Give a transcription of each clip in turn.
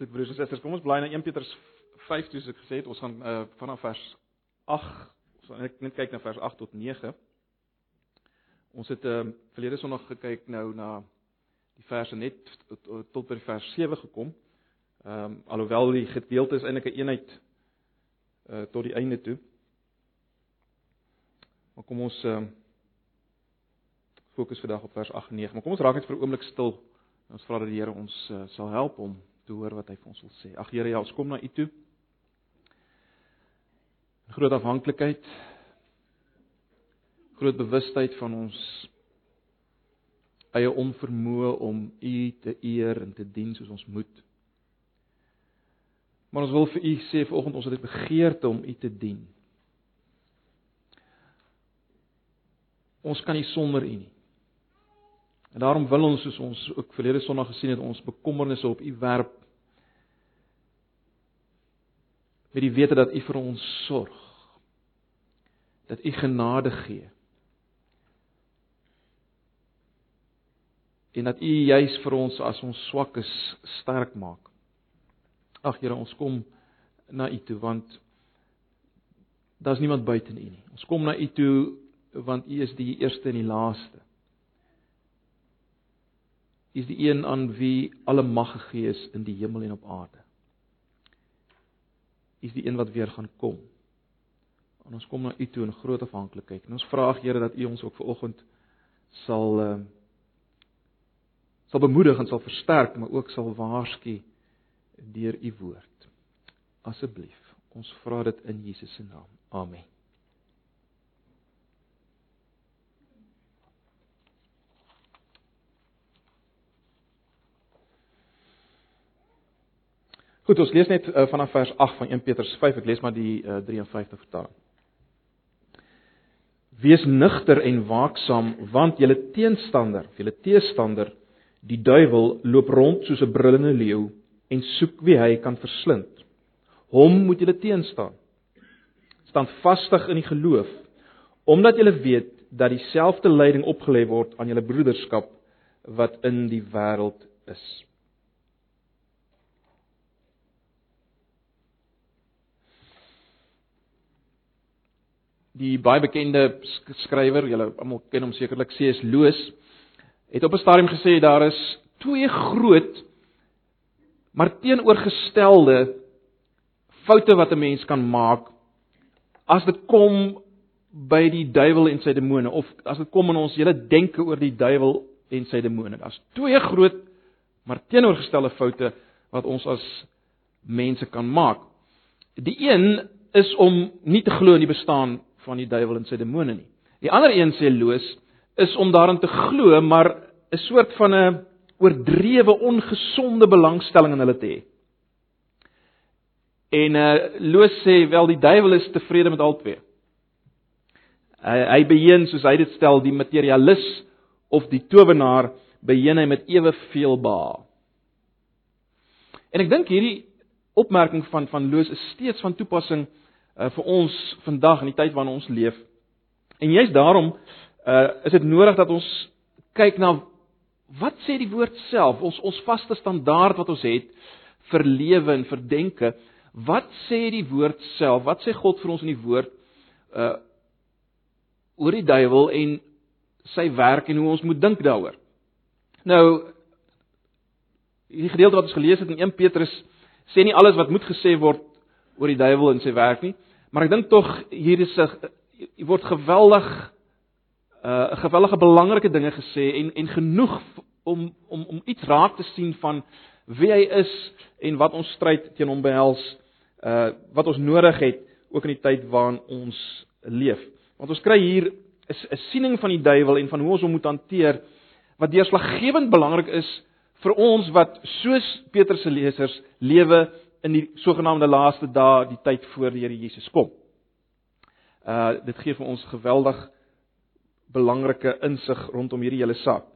Goed broers en susters, kom ons bly na 1 Petrus 5 toe, soos ek gesê het, ons gaan uh, vanaf vers 8, ons gaan net kyk na vers 8 tot 9. Ons het uh, verlede Sondag gekyk nou na die verse net tot, tot by vers 7 gekom. Ehm um, alhoewel die gedeelte is eintlik 'n een eenheid uh tot die einde toe. Maar kom ons ehm uh, fokus vandag op vers 8 en 9. Maar kom ons raak net vir 'n oomblik stil. Ons vra dat die Here ons uh, sal help om te hoor wat hy vir ons wil sê. Ag Here, ja, ons kom na U toe. Groot afhanklikheid. Groot bewustheid van ons eie onvermoë om U te eer en te dien soos ons moet. Maar ons wil vir U sê vanoggend ons het 'n begeerte om U te dien. Ons kan nie sonder U nie. En daarom wil ons soos ons ook verlede Sondag gesien het, ons bekommernisse op U werp met die wete dat U vir ons sorg. Dat U genade gee. En dat U juis vir ons as ons swak is sterk maak. Ag Here, ons kom na U toe want daar's niemand buite U nie. Ons kom na U toe want U is die eerste en die laaste is die een aan wie alle mag gegee is in die hemel en op aarde. Is die een wat weer gaan kom. En ons kom na U toe in groot afhanklikheid. En ons vra Here dat U ons ook vanoggend sal uh, sal bemoedig en sal versterk, maar ook sal waarsku deur U woord. Asseblief. Ons vra dit in Jesus se naam. Amen. Goed, ons lees net uh, vanaf vers 8 van 1 Petrus 5. Ek lees maar die uh, 53 vertaling. Wees nugter en waaksaam, want julle teenstander, julle teestander, die duiwel, loop rond soos 'n brullende leeu en soek wie hy kan verslind. Hom moet julle teenstaan. Staan vastig in die geloof, omdat julle weet dat dieselfde lyding opgelê word aan julle broederskap wat in die wêreld is. Die baie bekende skrywer, julle almal ken hom sekerlik, C.S. Lewis, het op 'n stadium gesê daar is twee groot maar teenoorgestelde foute wat 'n mens kan maak as dit kom by die duiwel en sy demone of as dit kom in ons hele denke oor die duiwel en sy demone. Daar's twee groot maar teenoorgestelde foute wat ons as mense kan maak. Die een is om nie te glo in die bestaan van die duiwel en sy demone nie. Die ander een sê Loos is om daarin te glo, maar 'n soort van 'n oordrewe ongesonde belangstelling in hulle te hê. En uh Loos sê wel die duiwel is tevrede met albei. Hy hy beheer soos hy dit stel die materialis of die towenaar beheer hy met eweveel ba. En ek dink hierdie opmerking van van Loos is steeds van toepassing uh, vir ons vandag in die tyd waarin ons leef. En juist daarom uh is dit nodig dat ons kyk na wat sê die woord self, ons ons vaste standaard wat ons het vir lewe en vir denke. Wat sê die woord self? Wat sê God vir ons in die woord uh oor die duiwel en sy werk en hoe ons moet dink daaroor? Nou hierdie gedeelte wat ons gelees het in 1 Petrus sê nie alles wat moet gesê word oor die duiwel en sy werk nie. Maar ek dink tog hier is 'n jy word geweldig 'n uh, geweldige belangrike dinge gesê en en genoeg om om om iets raak te sien van wie hy is en wat ons stryd teen hom behels uh wat ons nodig het ook in die tyd waarin ons leef. Want ons kry hier 'n siening van die duiwel en van hoe ons hom moet hanteer wat deurslaggewend belangrik is vir ons wat soos Petrus se lesers lewe in die sogenaamde laaste dae, die tyd voor die Here Jesus kom. Uh dit gee vir ons geweldig belangrike insig rondom hierdie hele saak.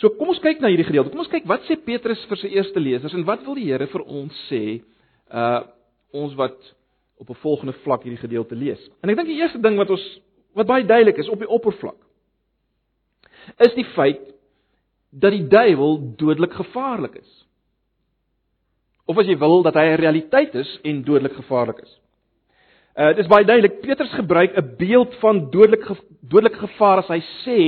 So kom ons kyk na hierdie gedeelte. Kom ons kyk wat sê Petrus vir sy eerste lesers en wat wil die Here vir ons sê uh ons wat op 'n volgende vlak hierdie gedeelte lees. En ek dink die eerste ding wat ons wat baie duidelik is op die oppervlak is die feit dat die duiwel dodelik gevaarlik is. Of as jy wil dat hy 'n realiteit is en dodelik gevaarlik is. Uh dit is baie duidelik Petrus gebruik 'n beeld van dodelik dodelike gevaar as hy sê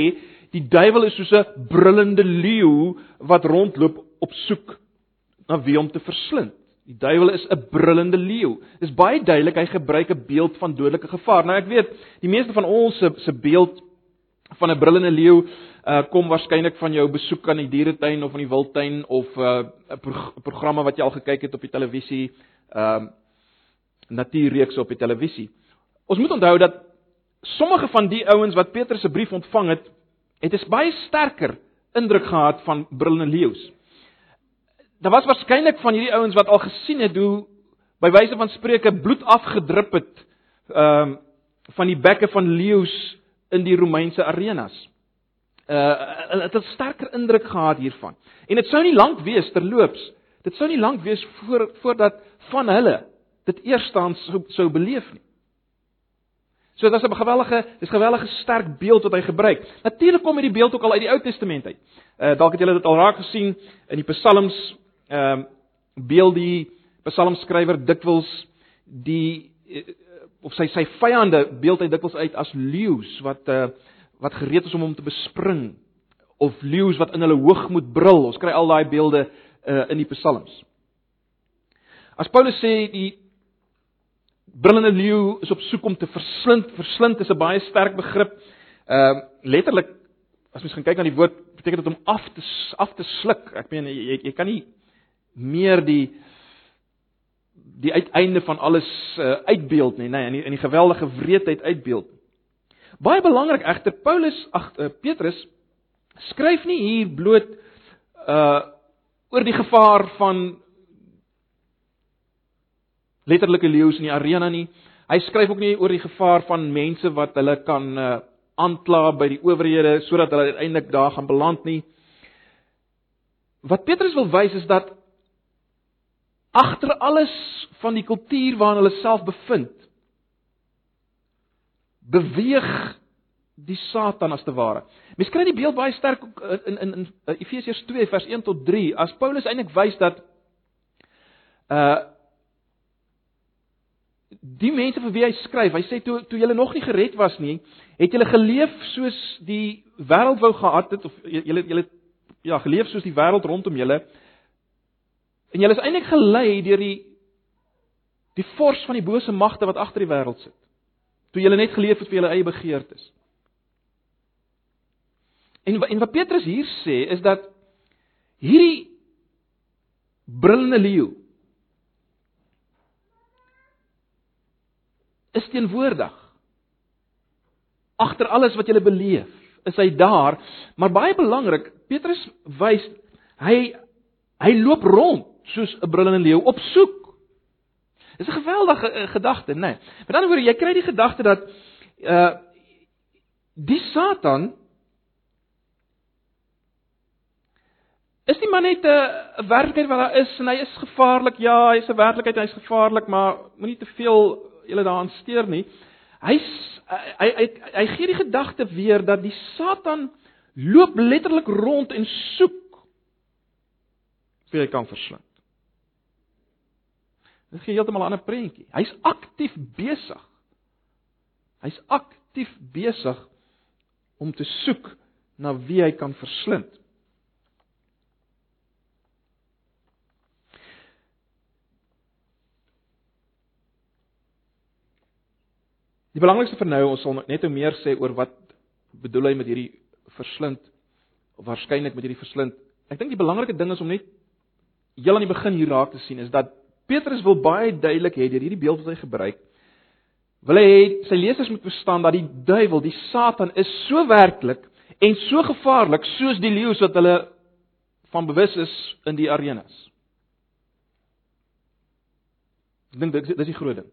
die duiwel is soos 'n brullende leeu wat rondloop op soek na wie om te verslind. Die duiwel is 'n brullende leeu. Dit is baie duidelik hy gebruik 'n beeld van dodelike gevaar. Nou ek weet, die meeste van ons se se beeld van 'n brullende leeu uh kom waarskynlik van jou besoek aan die dieretuin of in die wildtuin of 'n uh, pro programme wat jy al gekyk het op die televisie, ehm uh, natuurreekse op die televisie. Ons moet onthou dat sommige van die ouens wat Petrus se brief ontvang het, het 'n baie sterker indruk gehad van brullende leeu's. Daar was waarskynlik van hierdie ouens wat al gesien het hoe by wyse van spreuke bloed afgedrup het ehm uh, van die bekke van leeu's in die Romeinse arenas. Uh dit het 'n sterker indruk gehad hiervan. En dit sou nie lank wees terloops. Dit sou nie lank wees voor voordat van hulle dit eerstens sou, sou beleef nie. So dit is 'n gewellige, dis gewellige sterk beeld wat hy gebruik. Natuurlik kom hierdie beeld ook al uit die Ou Testament uit. Uh dalk het julle dit al raak gesien in die Psalms, ehm uh, beeld die psalmskrywer dikwels die uh, of sy sy vyande beeld hy dikwels uit as leeu's wat uh wat gereed is om hom te bespring of leeu's wat in hulle hoogmoed brul. Ons kry al daai beelde uh in die psalms. As Paulus sê die brullende leeu is op soek om te verslind. Verslind is 'n baie sterk begrip. Ehm uh, letterlik as mens gaan kyk na die woord, beteken dit om af te af te sluk. Ek meen jy jy kan nie meer die die uiteinde van alles uh, uitbeeld nie, nê, nee, in die, in die geweldige wreedheid uitbeeld. Baie belangrik egter Paulus, ag uh, Petrus skryf nie hier bloot uh oor die gevaar van letterlike leeu's in die arena nie. Hy skryf ook nie oor die gevaar van mense wat hulle kan uh, aankla by die owerhede sodat hulle uiteindelik daar gaan beland nie. Wat Petrus wil wys is dat agter alles van die kultuur waarin hulle self bevind beweeg die Satan as te ware. Mens kry die beeld baie sterk in in in Efesiërs 2 vers 1 tot 3 as Paulus eintlik wys dat uh die mense vir wie hy skryf, hy sê toe toe julle nog nie gered was nie, het julle geleef soos die wêreld wou gehad het of julle julle ja, geleef soos die wêreld rondom julle. En julle is eintlik gelei deur die die vors van die bose magte wat agter die wêreld sit. Toe julle net geleef het vir julle eie begeertes. En en wat Petrus hier sê is dat hierdie brullende leeu is teenwoordig. Agter alles wat jy beleef, is hy daar, maar baie belangrik, Petrus wys hy hy loop rond soos 'n brullende leeu op soek. Dis 'n geweldige uh, gedagte, né? Nee. Met ander woorde, jy kry die gedagte dat uh die Satan is nie maar net 'n werklikheid wat daar is en hy is gevaarlik. Ja, hy is 'n werklikheid, hy is gevaarlik, maar moenie te veel julle daaraan steur nie. Hy hy hy, hy, gee die gedagte weer dat die Satan loop letterlik rond en soek wie hy kan verslind. Dit gee heeltemal 'n ander prentjie. Hy's aktief besig. Hy's aktief besig om te soek na wie hy kan verslind. Die belangrikste vir nou, ons sal net ou meer sê oor wat bedoel hy met hierdie verslind of waarskynlik met hierdie verslind. Ek dink die belangrike ding is om net heel aan die begin hier raak te sien is dat Petrus wil baie duidelik hê deur hierdie beeld wat hy gebruik, wil hy hê sy lesers moet verstaan dat die duiwel, die Satan is so werklik en so gevaarlik soos die leeu's wat hulle van bewus is in die arenas. Ek dink dit is die groot ding.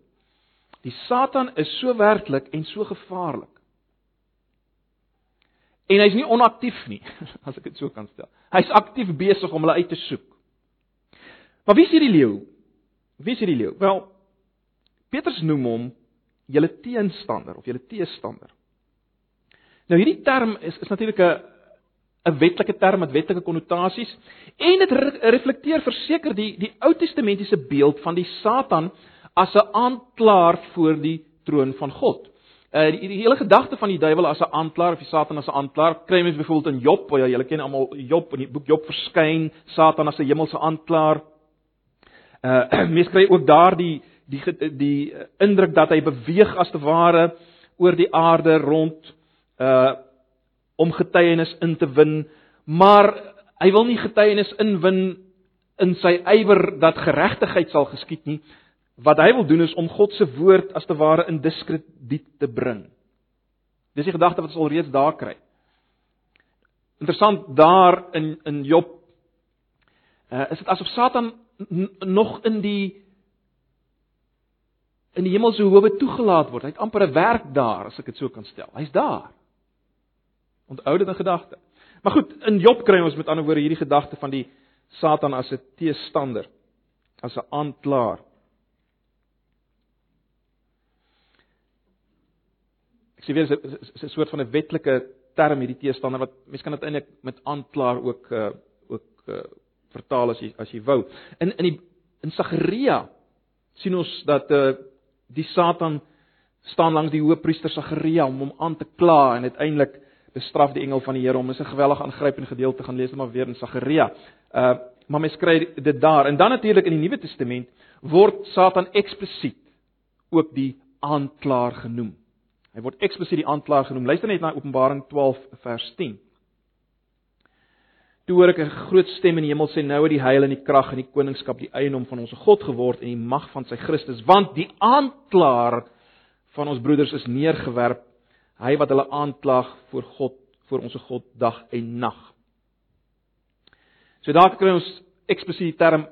Die Satan is so werklik en so gevaarlik. En hy's nie onaktief nie, as ek dit so kan stel. Hy's aktief besig om hulle uit te soek. Maar wie is hierdie leeu? Wie is hierdie leeu? Wel, Petrus noem hom julle teenstander of julle teestander. Nou hierdie term is is natuurlik 'n 'n wetlike term met wetlike konnotasies en dit re reflekteer verseker die die Ou Testamentiese beeld van die Satan as 'n aanklaer voor die troon van God. Uh die, die hele gedagte van die duiwel as 'n aanklaer of die Satan as 'n aanklaer kry mens byvoorbeeld in Job, ja, julle ken almal Job in die boek Job verskyn Satan as 'n hemelse aanklaer. Uh mens kry ook daar die die die, die indruk dat hy beweeg as te ware oor die aarde rond uh om getuienis in te win, maar hy wil nie getuienis inwin in sy ywer dat geregtigheid sal geskied nie. Wat hy wil doen is om God se woord as te ware in diskrediet te bring. Dis die gedagte wat ons alreeds daar kry. Interessant daar in in Job uh, is dit asof Satan nog in die in die hemelse howe toegelaat word. Hy het amper 'n werk daar, as ek dit so kan stel. Hy's daar. Onthou dit in gedagte. Maar goed, in Job kry ons met ander woorde hierdie gedagte van die Satan as 'n teestander, as 'n aanklaer. Ek sê weer dis 'n soort van 'n wetlike term hierdie teestander wat mense kan dit eintlik met aanklaer ook uh, ook uh, vertaal as jy as jy wou. In in die in Sagaria sien ons dat uh, die Satan staan langs die hoëpriester Sagaria om hom aan te kla en uiteindelik bestraf die engel van die Here om is 'n gewellige aangrypende gedeelte gaan lees maar weer in Sagaria. Uh maar mens kry dit daar en dan natuurlik in die Nuwe Testament word Satan eksplisiet ook die aanklaer genoem. Hy word eksplisiet die aanklaer genoem. Luister net na Openbaring 12 vers 10. Toe hoor ek 'n groot stem in die hemel sê nou het die heil en die krag en die koningskap die eienaam van ons God geword en die mag van sy Christus want die aanklaer van ons broeders is neergewerp hy wat hulle aanklag voor God voor ons God dag en nag. So daar kry ons eksplisiet die term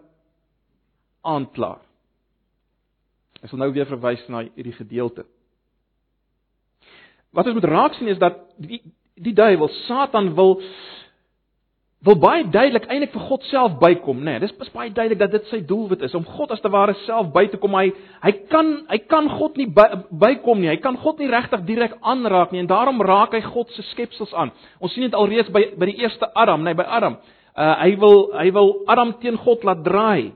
aanklaer. Ek sal nou weer verwys na hierdie gedeelte. Wat ons moet raak sien is dat die die duiwel Satan wil wil baie duidelik eintlik vir God self bykom, né? Nee, dis pas baie duidelik dat dit sy doelwit is om God as te ware self by te kom. Hy hy kan hy kan God nie by, bykom nie. Hy kan God nie regtig direk aanraak nie en daarom raak hy God se skepsels aan. Ons sien dit alreeds by by die eerste Adam, né, nee, by Adam. Uh hy wil hy wil Adam teen God laat draai.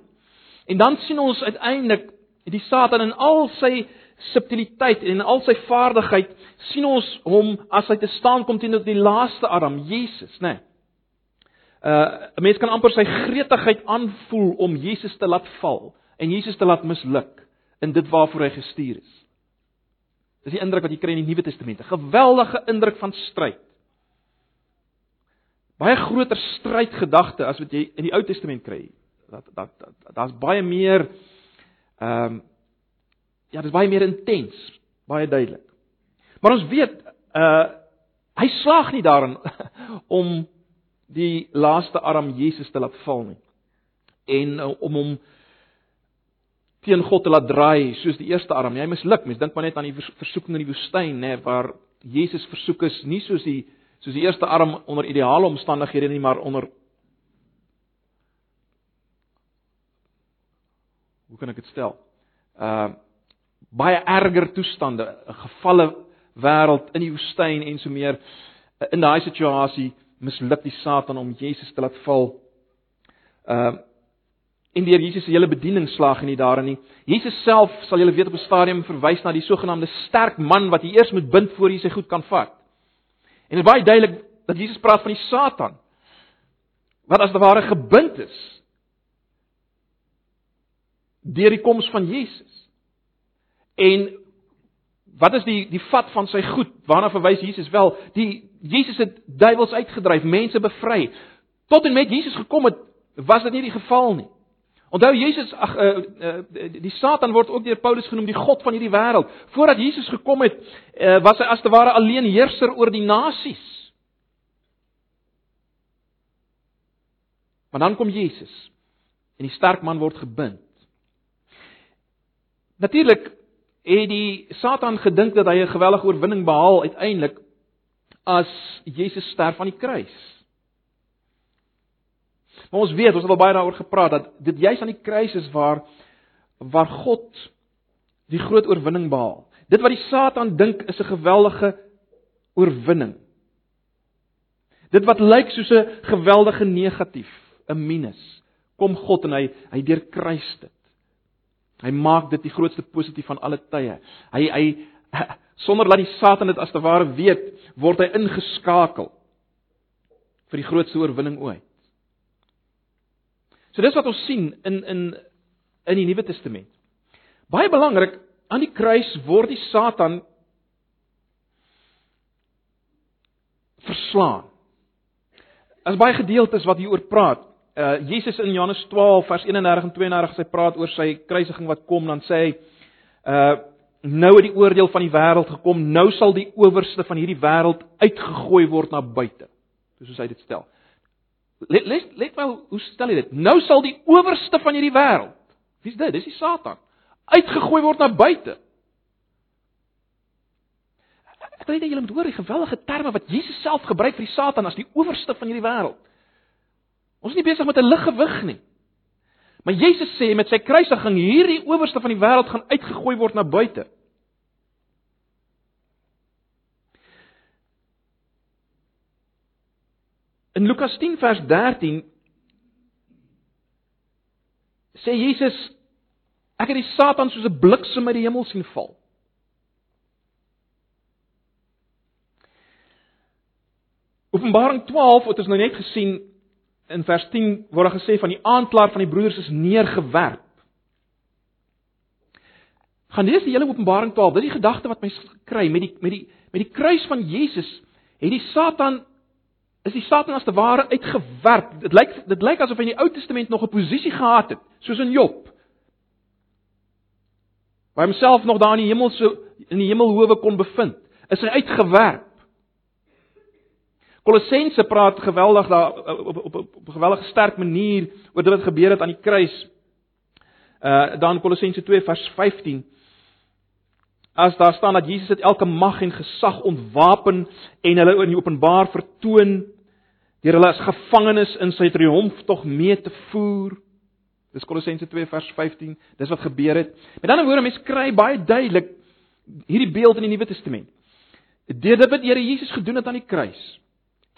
En dan sien ons uiteindelik die Satan in al sy subtiliteit en in al sy vaardigheid sien ons hom as hy te staan kom teen die laaste Adam, Jesus, né? Nee. Uh 'n mens kan amper sy gretigheid aanvoel om Jesus te laat val en Jesus te laat misluk in dit waarvoor hy gestuur is. Dis die indruk wat jy kry in die Nuwe Testament, 'n geweldige indruk van stryd. Baie groter strydgedagte as wat jy in die Ou Testament kry. Dat dat daar's baie meer ehm um, ja, dis baie meer intens, baie duidelik. Maar ons weet uh hy slaag nie daarin om die laaste arm Jesus te laat val nie. En uh, om hom teen God te laat draai soos die eerste arm. Hy misluk. Mens dink maar net aan die versoeking in die woestyn, nê, waar Jesus versoek is nie soos die soos die eerste arm onder ideale omstandighede nie, maar onder Hoe kan ek dit stel? Uh baie erger toestande, 'n gevalle wêreld in die woestyn en so meer. In daai situasie misluk die Satan om Jesus te laat val. Uh en deur Jesus se hele bediening slaag hy nie daarin nie. Jesus self sal julle weet op 'n stadium verwys na die sogenaamde sterk man wat hy eers moet bind voor hy sy goed kan vat. En dit is baie duidelik dat Jesus praat van die Satan wat as te ware gebind is deur die koms van Jesus. En wat is die die vat van sy goed? Waarna verwys Jesus wel? Die Jesus het duiwels uitgedryf, mense bevry. Tot en met Jesus gekom het, was dit nie die geval nie. Onthou Jesus ag uh, uh, die Satan word ook deur Paulus genoem die god van hierdie wêreld. Voordat Jesus gekom het, uh, was hy as te ware alleen heerser oor die nasies. Maar dan kom Jesus en die sterk man word gebind. Natuurlik het die Satan gedink dat hy 'n gewellige oorwinning behaal uiteindelik as Jesus sterf aan die kruis. Maar ons weet, ons het al baie daaroor gepraat dat dit juis aan die kruis is waar waar God die groot oorwinning behaal. Dit wat die Satan dink is 'n geweldige oorwinning. Dit wat lyk soos 'n geweldige negatief, 'n minus, kom God en hy hy deurkruis dit. Hy maak dit die grootste positief van alle tye. Hy hy sonder dat die Satan dit as te ware weet, word hy ingeskakel vir die grootste oorwinning ooit. So dis wat ons sien in in in die Nuwe Testament. Baie belangrik, aan die kruis word die Satan verslaan. As baie gedeeltes wat hieroor praat. Uh Jesus in Johannes 12 vers 31 en 32 sy praat oor sy kruisiging wat kom, dan sê hy uh nou het die oordeel van die wêreld gekom, nou sal die owerste van hierdie wêreld uitgegooi word na buite. Dis soos hy dit stel. Let let let wel hoe stel hy dit? Nou sal die owerste van hierdie wêreld. Wie's dit? Dis die Satan. Uitgegooi word na buite. Ek wil net julle moet hoor die geweldige terme wat Jesus self gebruik vir die Satan as die owerste van hierdie wêreld. Ons is nie besig met 'n liggewig nie. Maar Jesus sê met sy kruisiging hierdie owerste van die wêreld gaan uitgegooi word na buite. In Lukas 10 vers 13 sê Jesus ek het die Satan soos 'n bliksem uit die hemel sien val. Openbaring 12 wat ons nou net gesien in vers 10 word daar gesê van die aanklaer van die broeders is neergewerp. Gaan lees die hele Openbaring 12. Dit is die gedagte wat my kry met die met die met die kruis van Jesus het die Satan is die Satan as te ware uitgewerp. Dit lyk dit lyk asof hy in die Ou Testament nog 'n posisie gehad het, soos in Job. Waar homself nog daar in die hemel so in die hemelhowe kon bevind, is hy uitgewerp. Kolossense praat geweldig daar op op op 'n geweldige sterk manier oor dit wat gebeur het aan die kruis. Uh dan Kolossense 2 vers 15. As daar staan dat Jesus het elke mag en gesag ontwapen en hulle in die openbaar vertoon deur hulle as gevangenes in sy triomftog mee te voer. Dis Kolossense 2 vers 15. Dis wat gebeur het. Met ander woorde, mense kry baie duidelik hierdie beeld in die Nuwe Testament. Deur dit wat Here Jesus gedoen het aan die kruis.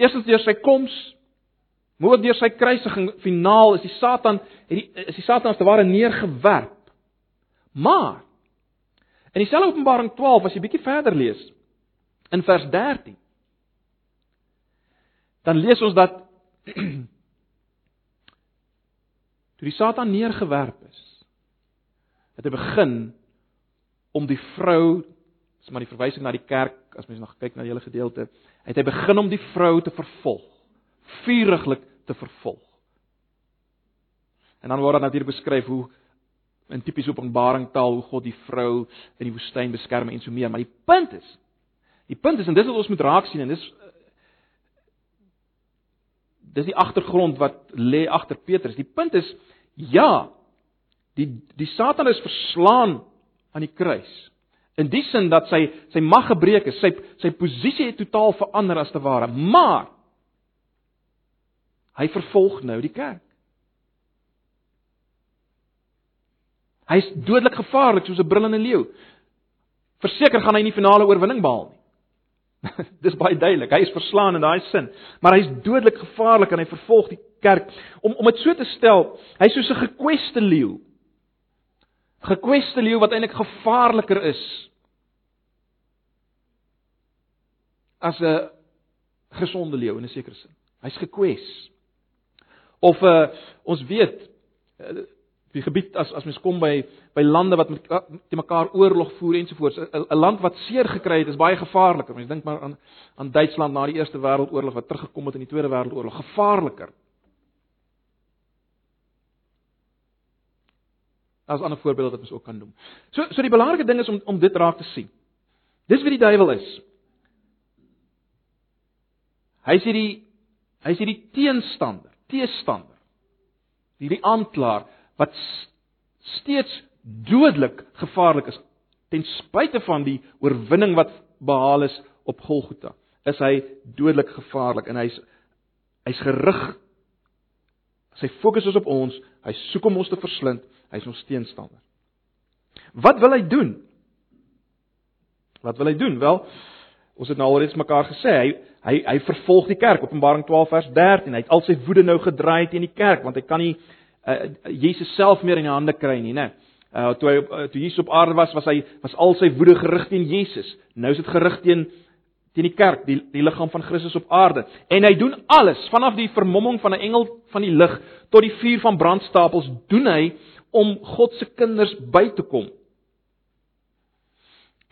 Eerstens deur sy koms, ook deur sy kruisiging finaal is die Satan het die is die Satan as te ware neergewerp. Maar in dieselfde Openbaring 12 as jy bietjie verder lees in vers 13 dan lees ons dat toe die Satan neergewerp is het hy begin om die vrou dis maar die verwysing na die kerk as mens nog kyk na die hele gedeelte het hy begin om die vrou te vervolg, vuriglik te vervolg. En dan word daar natuurlik beskryf hoe in tipiese openbaring taal hoe God die vrou in die woestyn beskerm en so meer, maar die punt is die punt is en dis wat ons moet raak sien en dis dis die agtergrond wat lê agter Petrus. Die punt is ja, die die Satan is verslaan aan die kruis. In die sin dat sy sy mag gebreek is, sy sy posisie het totaal verander as te ware, maar hy vervolg nou die kerk. Hy's dodelik gevaarlik soos 'n brullende leeu. Verseker gaan hy nie finale oorwinning behaal nie. Dis baie duidelik. Hy is verslaan in daai sin, maar hy's dodelik gevaarlik en hy vervolg die kerk. Om om dit so te stel, hy's soos 'n gekweste leeu gekweste leeu wat eintlik gevaarliker is as 'n gesonde leeu in 'n sekere sin. Hy's gekwes. Of uh ons weet uh, die gebied as as mens kom by by lande wat met te mekaar oorlog voer ensovoorts 'n land wat seer gekry het is baie gevaarliker. Mens dink maar aan aan Duitsland na die Eerste Wêreldoorlog wat teruggekom het in die Tweede Wêreldoorlog, gevaarliker. Daar's ander voorbeelde wat ons ook kan noem. So so die belangrike ding is om om dit raak te sien. Dis wie die duiwel is. Hy's hierdie hy's hierdie teenstander, teestander. Hierdie aanklaer wat steeds dodelik gevaarlik is ten spyte van die oorwinning wat behaal is op Golgotha. Is hy dodelik gevaarlik en hy's hy's gerig sy fokus is op ons, hy soek om ons te verslind Hy's ons teenstander. Wat wil hy doen? Wat wil hy doen? Wel, Ons het nou alreeds mekaar gesê, hy hy hy vervolg die kerk. Openbaring 12 vers 13. Hy het al sy woede nou gedraai teen die kerk want hy kan nie uh, Jesus self meer in die hande kry nie, né? Uh toe hy uh, toe Jesus op aarde was, was hy was al sy woede gerig teen Jesus. Nou is dit gerig teen teen die kerk, die die liggaam van Christus op aarde. En hy doen alles, vanaf die vermomming van 'n engel van die lig tot die vuur van brandstapels, doen hy om God se kinders by te kom.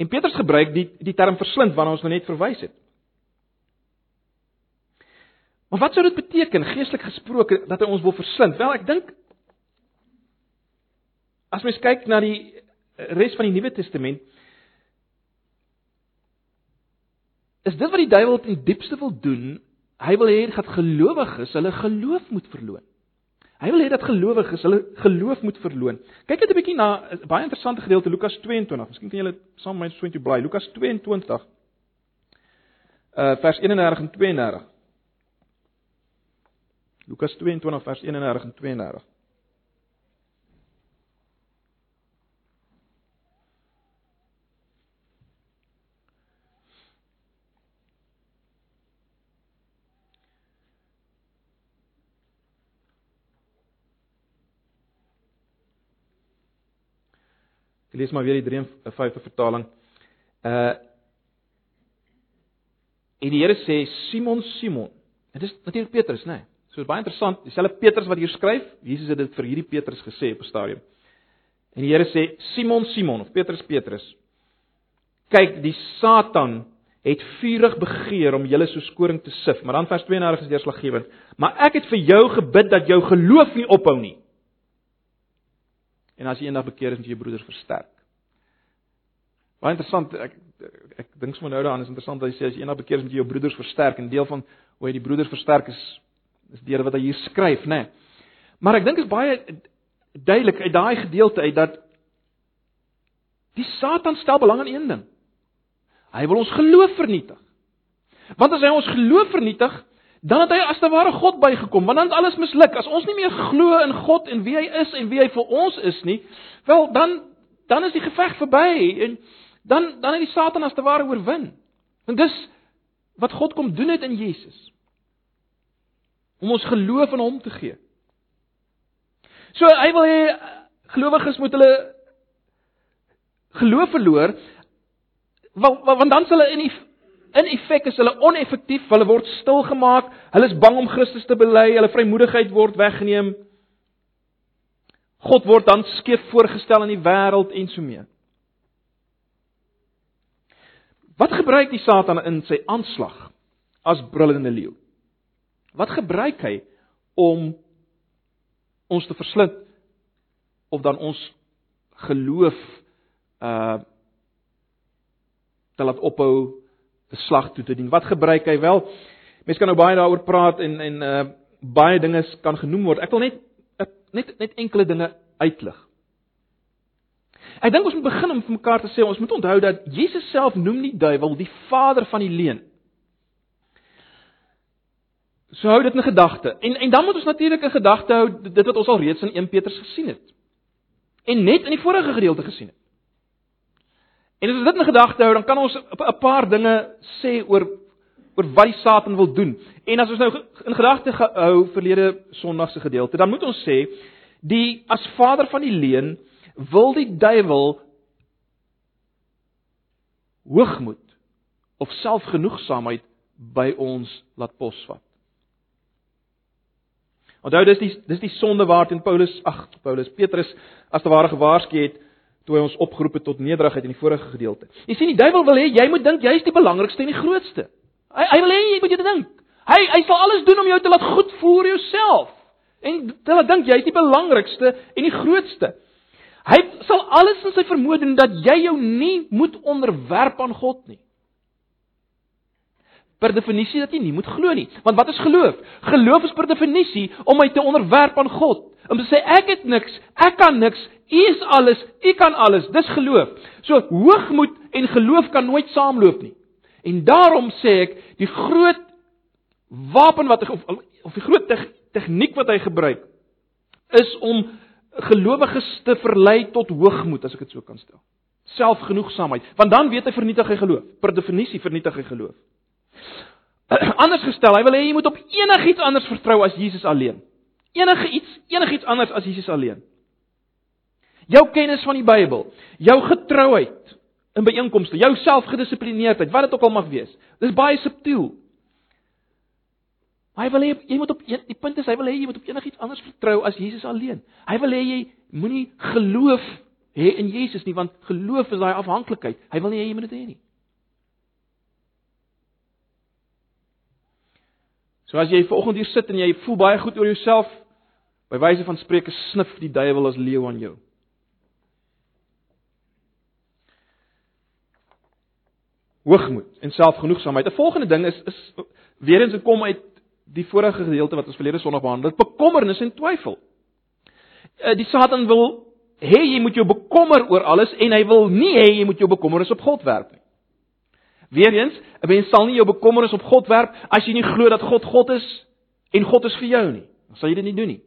En Petrus gebruik die die term verslind waarna ons nou net verwys het. Maar wat sou dit beteken geestelik gesproke dat hy ons wil verslind? Wel, ek dink as mens kyk na die res van die Nuwe Testament, is dit wat die duiwel ten diepste wil doen. Hy wil hê dat gelowiges hulle geloof moet verloon. Hy wil hê dat gelowiges hulle geloof moet verloon. Kyk net 'n bietjie na 'n baie interessante gedeelte Lukas 22. Miskien kan julle saam met my so intoe bly. Lukas 22 uh vers 31 en 32. Lukas 22 vers 31 en 32. Ek lees maar weer die 53 vertaling. Uh En die Here sê Simon Simon. Dit is natuurlik Petrus, né? Nee. So baie interessant. Dieselfde Petrus wat hier skryf, Jesus het dit vir hierdie Petrus gesê op 'n stadium. En die Here sê Simon Simon of Petrus Petrus. Kyk, die Satan het vurig begeer om julle soos koring te sif, maar dan vers 32 is deurslaggewend. Maar ek het vir jou gebid dat jou geloof nie ophou nie. En as jy eendag bekeer is, moet jy jou broeders versterk. Baie interessant. Ek ek, ek dink sommer nou daaraan is interessant dat hy sê as jy eendag bekeer is, moet jy jou broeders versterk. En deel van hoe hy die broeders versterk is is deur wat hy hier skryf, né? Nee. Maar ek dink is baie duidelik uit daai gedeelte uit dat die Satan stel belang in een ding. Hy wil ons geloof vernietig. Want as hy ons geloof vernietig, dan het hy as te ware God bygekom, want dan is alles misluk. As ons nie meer glo in God en wie hy is en wie hy vir ons is nie, wel dan dan is die geveg verby en dan dan het die Satan as te ware oorwin. En dis wat God kom doen het in Jesus. Om ons geloof in hom te gee. So hy wil hê gelowiges moet hulle geloof verloor want, want dan sal hulle in die In effek is hulle oneffektief, hulle word stil gemaak, hulle is bang om Christus te bely, hulle vrymoedigheid word weggeneem. God word dan skeef voorgestel in die wêreld en so mee. Wat gebruik die Satan in sy aanslag as brullende leeu? Wat gebruik hy om ons te verslind of dan ons geloof uh te laat ophou 'n slag toe te dien. Wat gebruik hy wel? Mense kan nou baie daaroor praat en en uh baie dinge kan genoem word. Ek wil net net net enkele dinge uitlig. Ek dink ons moet begin om vir mekaar te sê ons moet onthou dat Jesus self noem die duiwel die vader van die leuen. So hou dit in gedagte. En en dan moet ons natuurlik in gedagte hou dit wat ons al reeds in 1 Petrus gesien het. En net in die vorige gedeelte gesien het. En as ons dit in gedagte hou, dan kan ons 'n paar dinge sê oor oor wat die Satan wil doen. En as ons nou in gedagte hou verlede Sondag se gedeelte, dan moet ons sê die as vader van die leuen wil die duiwel hoogmoed of selfgenoegsaamheid by ons laat posvat. Onthou dis die dis die sonde waarteen Paulus, ag Paulus Petrus as te ware gewaarsku het toe hy ons opgeroep het tot nederigheid in die vorige gedeelte. Jy sien die duiwel wil hê jy moet dink jy is die belangrikste en die grootste. Hy hy wil hê jy moet dit dink. Hy hy sal alles doen om jou te laat goed voel oor jouself. En te laat dink jy is die belangrikste en die grootste. Hy sal alles in sy vermoë doen dat jy jou nie moet onderwerp aan God nie. Per definisie dat jy nie moet glo nie. Want wat is geloof? Geloof is per definisie om my te onderwerp aan God. Om te sê ek het niks, ek kan niks, U is alles, U kan alles. Dis geloof. So hoogmoed en geloof kan nooit saamloop nie. En daarom sê ek, die groot wapen wat of, of die groot tegniek wat hy gebruik is om gelowiges te verlei tot hoogmoed, as ek dit so kan stel. selfgenoegsaamheid, want dan weet hy vernietig hy geloof. Per definisie vernietig hy geloof. Anders gestel, hy wil hê jy moet op enigiets anders vertrou as Jesus alleen. Enige iets, enigiets anders as Jesus alleen. Jou kennis van die Bybel, jou getrouheid in byeenkomste, jou selfgedissiplineerdheid, wat dit ook al mag wees. Dis baie subtiel. Hy wil hê jy moet op die punt is hy wil hê jy moet op enigiets anders vertrou as Jesus alleen. Hy wil hê jy moenie geloof hê in Jesus nie want geloof is daai afhanklikheid. Hy wil nie hê jy moet dit hê nie. So as jy vanoggend hier sit en jy voel baie goed oor jouself, by wyse van spreuke snif die duiwel as leeu aan jou. Hoogmoed en selfgenoegsaamheid. 'n Volgende ding is is weer eens kom uit die vorige gedeelte wat ons verlede Sondag behandel het, bekommernis en twyfel. Uh, die Satan wil hê jy moet jou bekommer oor alles en hy wil nie hê jy moet jou bekommernis op God werp nie. Weereens, 'n mens sal nie jou bekommernis op God werp as jy nie glo dat God God is en God is vir jou nie. Dan sal jy dit nie doen nie.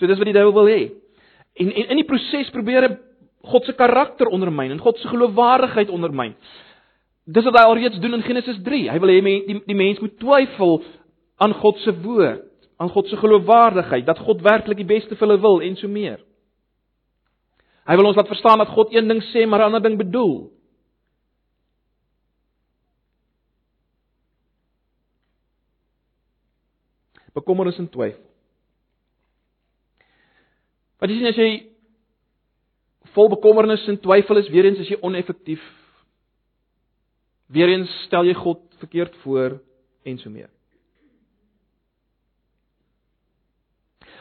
So dis wat die duiwel wil hê. En, en in die proses probeer hy God se karakter ondermyn en God se geloofwaardigheid ondermyn. Dis wat hy alreeds doen in Genesis 3. Hy wil hê die die mens moet twyfel aan God se woord, aan God se geloofwaardigheid, dat God werklik die beste vir hulle wil en so meer. Hy wil ons laat verstaan dat God een ding sê maar 'n ander ding bedoel. bekommernis en twyfel. Wat jy sien as jy vol bekommernis en twyfel is, weer eens as jy oneffektief. Weer eens stel jy God verkeerd voor en so meer.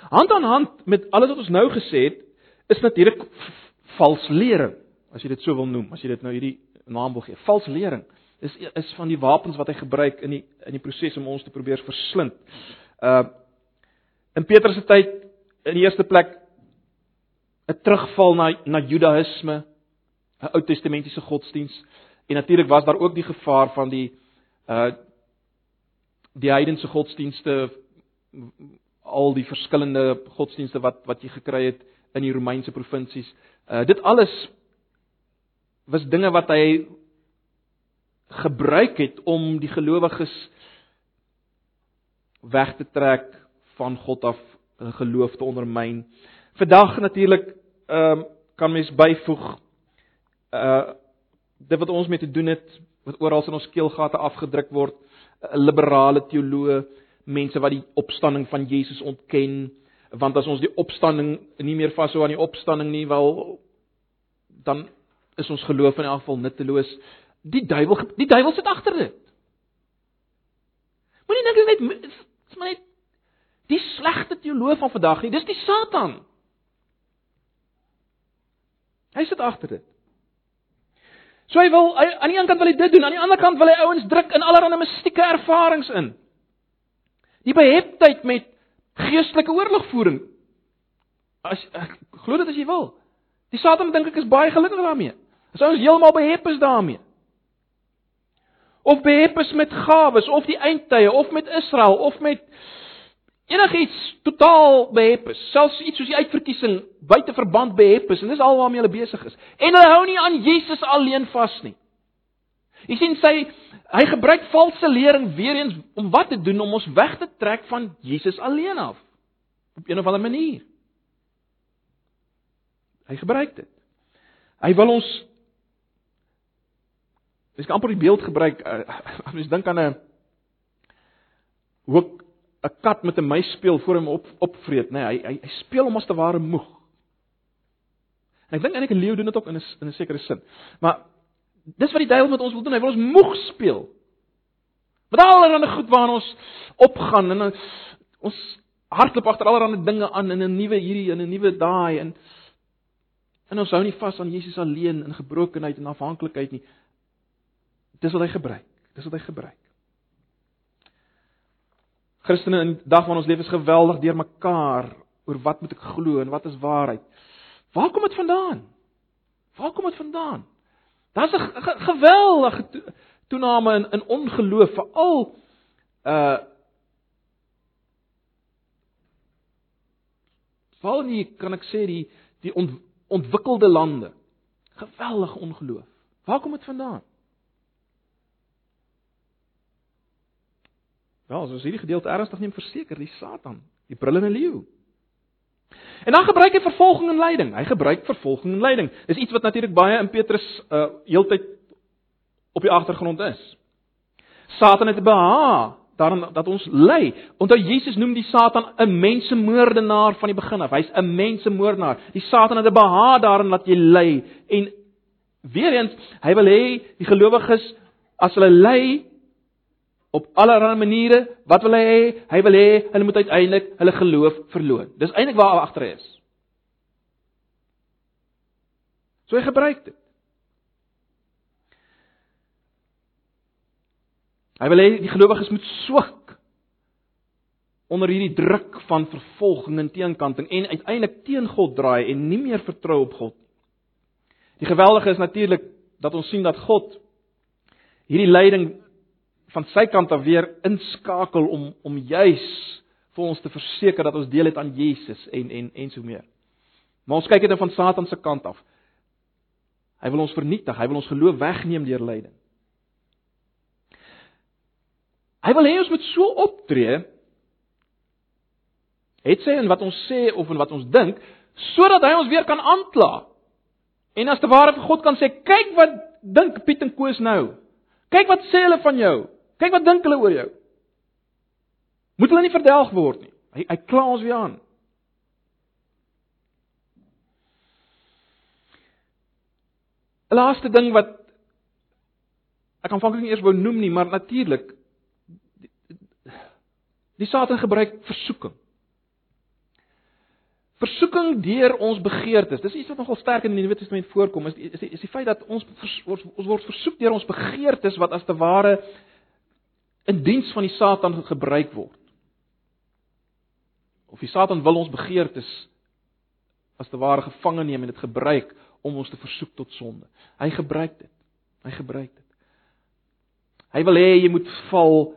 Hand aan hand met alles wat ons nou gesê het, is natuurlik vals lering, as jy dit so wil noem, as jy dit nou hierdie naam wil gee. Vals lering is is van die wapens wat hy gebruik in die in die proses om ons te probeer verslind. Uh in Petrus se tyd in die eerste plek 'n terugval na na Judaïsme, 'n Ou Testamentiese godsdiens en natuurlik was daar ook die gevaar van die uh die heidense godsdienste al die verskillende godsdienste wat wat jy gekry het in die Romeinse provinsies. Uh dit alles was dinge wat hy gebruik het om die gelowiges weg te trek van God af geloof te ondermyn. Vandag natuurlik ehm um, kan mens byvoeg uh dit wat ons mee te doen het wat oral in ons keelgate afgedruk word, 'n liberale teoloë, mense wat die opstanding van Jesus ontken, want as ons die opstanding nie meer vashou aan die opstanding nie, wel dan is ons geloof in elk geval nutteloos. Die duiwel die duiwel sit agter dit. Moenie dink dit is net Dis maar net die slegte teoloog van vandag nie. Dis die Satan. Hy sit agter dit. So hy wil hy, aan die een kant wil hy dit doen, aan die ander kant wil hy ouens druk in allerlei mistieke ervarings in. Die beheptheid met geestelike oorlogvoering. As ek glo dit as jy wil. Die Satan dink ek is baie gelukkig daarmee. As ons heeltemal behep is daarmee of behep is met gawes of die eindtye of met Israel of met enigiets totaal behep is, selfs iets soos die uitverkiesing buite verband behep is en dis alwaarmee hulle besig is. En hulle hou nie aan Jesus alleen vas nie. Jy sien sy hy gebruik valse lering weer eens om wat te doen om ons weg te trek van Jesus alleen af op een of ander manier. Hy gebruik dit. Hy wil ons Mens kan amper die beeld gebruik uh, as mens dink aan 'n hoe 'n kat met 'n muis speel voor hom op opvreet, nê? Nee, hy, hy hy speel hom as te ware moeg. En ek dink eintlik 'n leeu doen dit ook in 'n in 'n sekere sin. Maar dis wat die duiwel met ons wil doen, hy wil ons moeg speel. Met allerlei goed waarna ons opgaan en ons hardloop agter allerlei dinge aan in 'n nuwe hierdie en 'n nuwe daai en en ons hou nie vas aan Jesus alleen in gebrokenheid en afhanklikheid nie. Dis wat hy gebruik. Dis wat hy gebruik. Christene in dag van ons lewe is geweldig deurmekaar oor wat moet ek glo en wat is waarheid. Waar kom dit vandaan? Waar kom dit vandaan? Daar's 'n geweldige toename in in ongeloof veral uh Veral nie kan ek sê die die ont, ontwikkelde lande. Geweldige ongeloof. Waar kom dit vandaan? Wel, as ons hierdie gedeelte ernstig neem, verseker die Satan, die brullende leeu. En dan gebruik hy vervolging en lyding. Hy gebruik vervolging en lyding. Dis iets wat natuurlik baie in Petrus uh heeltyd op die agtergrond is. Satan het behaag daarom dat ons ly. Onthou Jesus noem die Satan 'n mensemoordenaar van die begin af. Hy's 'n mensemoordenaar. Die Satan het 'n behaag daarin dat jy ly en weer eens, hy wil hê die gelowiges as hulle ly op allerlei maniere, wat wil hy hê? Hy wil hê hulle moet uiteindelik hulle geloof verloor. Dis eintlik waar hy agter is. So hy gebruik dit. Hy wil hê die gelowiges moet swak onder hierdie druk van vervolging en teenkanting en uiteindelik teen God draai en nie meer vertrou op God. Die geweldige is natuurlik dat ons sien dat God hierdie lyding van sy kant af weer inskakel om om juis vir ons te verseker dat ons deel het aan Jesus en en en so meer. Maar ons kyk dit nou van Satan se kant af. Hy wil ons vernietig, hy wil ons geloof wegneem deur lyding. Hy wil hê ons moet so optree het sê en wat ons sê of en wat ons dink sodat hy ons weer kan aankla. En as te ware vir God kan sê, kyk wat dink Piet en Koos nou. Kyk wat sê hulle van jou. Kyk wat dink hulle oor jou. Moet hulle nie verdelg word nie. Hy hy kla ons weer aan. Laaste ding wat ek aanvanklik nie eers wou noem nie, maar natuurlik die, die Satan gebruik versoeking. Versoeking deur ons begeertes. Dis iets wat nogal sterk in die Nuwe Testament voorkom. Is die, is die, is die feit dat ons ons, ons word versoek deur ons begeertes wat as te ware in diens van die Satan gebruik word. Of die Satan wil ons begeertes as te ware gevange neem en dit gebruik om ons te versoek tot sonde. Hy gebruik dit. Hy gebruik dit. Hy wil hê jy moet val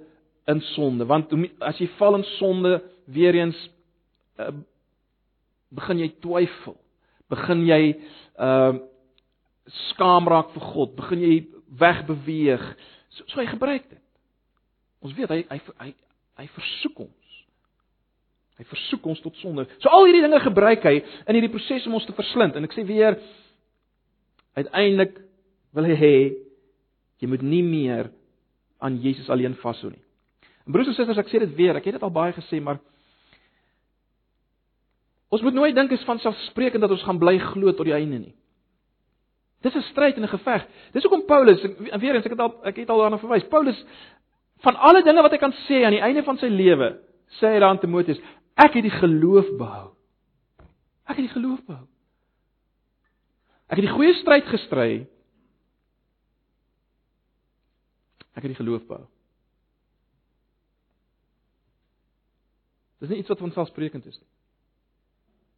in sonde, want as jy val in sonde, weer eens uh, begin jy twyfel. Begin jy uh skaam raak vir God, begin jy wegbeweeg. So, so hy gebruik dit. Ons weet hy hy hy hy versoek ons. Hy versoek ons tot sonde. So al hierdie dinge gebruik hy in hierdie proses om ons te verslind. En ek sê weer uiteindelik wil hy hê jy moet nie meer aan Jesus alleen vashou nie. En broers en susters, ek sê dit weer, ek het dit al baie gesê, maar ons moet nooit dink is van selfsprekend dat ons gaan bly glo tot die einde nie. Dis 'n stryd en 'n geveg. Dis hoekom Paulus, en weer eens ek het al ek het al daarna verwys. Paulus van alle dinge wat hy kan sê aan die einde van sy lewe, sê hy dan Timoteus, ek het die geloof behou. Ek het die geloof behou. Ek het die goeie stryd gestry. Ek het die geloof behou. Dis nie iets wat van selfsprekend is nie.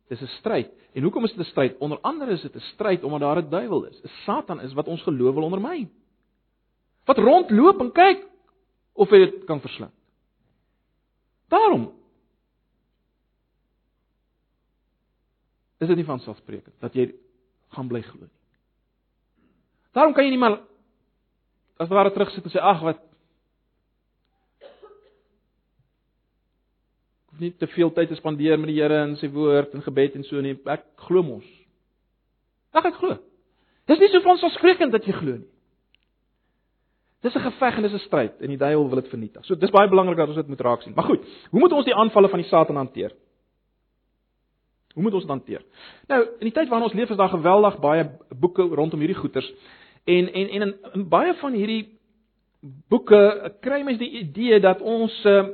Dis 'n stryd. En hoekom is dit 'n stryd? Onder andere is dit 'n stryd omdat daar 'n duiwel is. 'n Satan is wat ons geloof wil ondermyn. Wat rondloop en kyk, of hy dit kan verslind. Daarom is dit nie van selfsprekend dat jy gaan bly glo nie. Daarom kan jy nie maar as ware terugsit en sê ag wat hoef nie te veel tyd te spandeer met die Here en sy woord en gebed en so nie. Ek glo mos. Ag ek glo. Dis nie so van selfsprekend dat jy glo nie. Dis 'n geveg en dis 'n stryd en die duiwel wil dit vernietig. So dis baie belangrik dat ons dit moet raak sien. Maar goed, hoe moet ons die aanvalle van die Satan hanteer? Hoe moet ons dit hanteer? Nou, in die tyd waarin ons leef is daar geweldig baie boeke rondom hierdie goeters. En en en in, in baie van hierdie boeke kry mens die idee dat ons uh,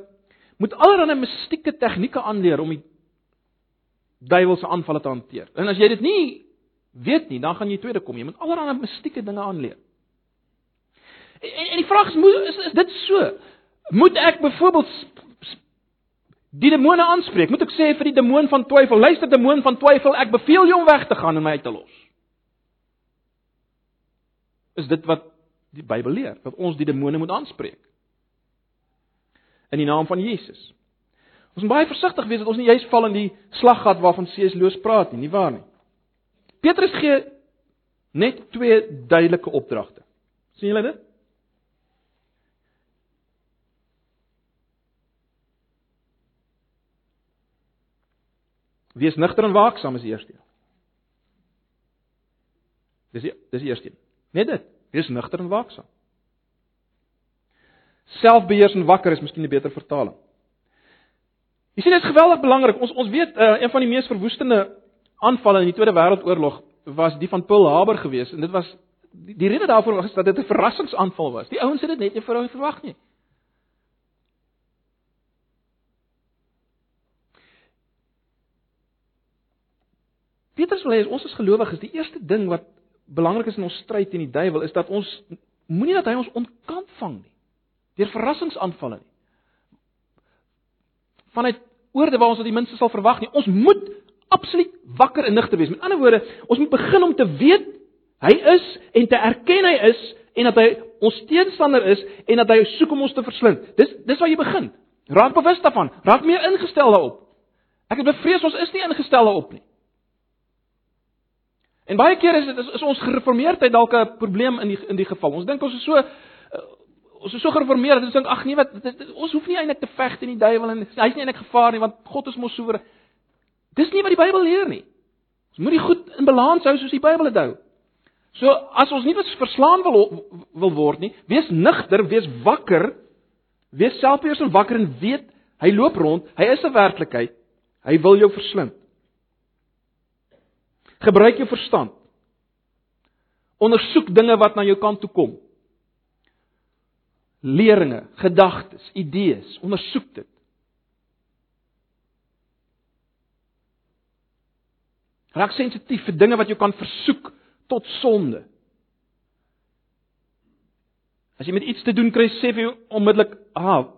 moet allerlei mistieke tegnieke aanleer om die duiwel se aanvalle te hanteer. En as jy dit nie weet nie, dan gaan jy tweede kom. Jy moet allerlei mistieke dinge aanleer. En, en die vraag is, is is dit so? Moet ek byvoorbeeld die demone aanspreek? Moet ek sê vir die demoon van twyfel, luister demoon van twyfel, ek beveel jou om weg te gaan en my uit te los? Is dit wat die Bybel leer? Dat ons die demone moet aanspreek? In die naam van Jesus. Ons moet baie versigtig wees dat ons nie juis val in die slaggat waarvan C.S. Lewis praat nie, nie waar nie? Petrus gee Net twee duidelike opdragte. sien julle dit? Wees nugter en waaksaam is die eerste een. Dis die, dis die eerste een. Net dit. Wees nugter en waaksaam. Selfbeheers en wakker is miskien 'n beter vertaling. Jy sien dit is geweldig belangrik. Ons ons weet uh, een van die mees verwoestende aanvalle in die Tweede Wêreldoorlog was die van Pearl Harbor geweest en dit was die, die rede daarvoor was dat dit 'n verrassingsaanval was. Die ouens het dit net nie verwag nie. Petrus wil hê ons as gelowiges, die eerste ding wat belangrik is in ons stryd teen die duiwel is dat ons moenie dat hy ons ontkant vang nie. Deur verrassingsaanvalle nie. Vanuit oorde waar ons dit die minste sal verwag nie. Ons moet absoluut wakker en nigter wees. Met ander woorde, ons moet begin om te weet hy is en te erken hy is en dat hy ons teenstander is en dat hy soek om ons te verslind. Dis dis waar jy begin. Raak bewus daarvan. Raak meer ingestel daarop. Ek het bevrees ons is nie ingestel daarop nie. En baie keer is dit is, is ons gereformeerdheid dalk 'n probleem in die in die geval. Ons dink ons is so uh, ons is so gereformeerd dat ons dink ag nee wat dit, dit, ons hoef nie eintlik te veg teen die duiwel en hy's nie eintlik gevaar nie want God is mos soewerein. Dis nie wat die Bybel leer nie. Ons moet die goed in balans hou soos die Bybel dit hou. So as ons nie verslaan wil wil word nie, wees nigter, wees wakker, wees selfbeheers en wakker en weet hy loop rond, hy is 'n werklikheid. Hy wil jou verslind. Gebruik jou verstand. Ondersoek dinge wat na jou kant toe kom. Leringe, gedagtes, idees, ondersoek dit. Raak sensitief vir dinge wat jou kan versoek tot sonde. As jy met iets te doen kry, sê vir onmiddellik, "Ah,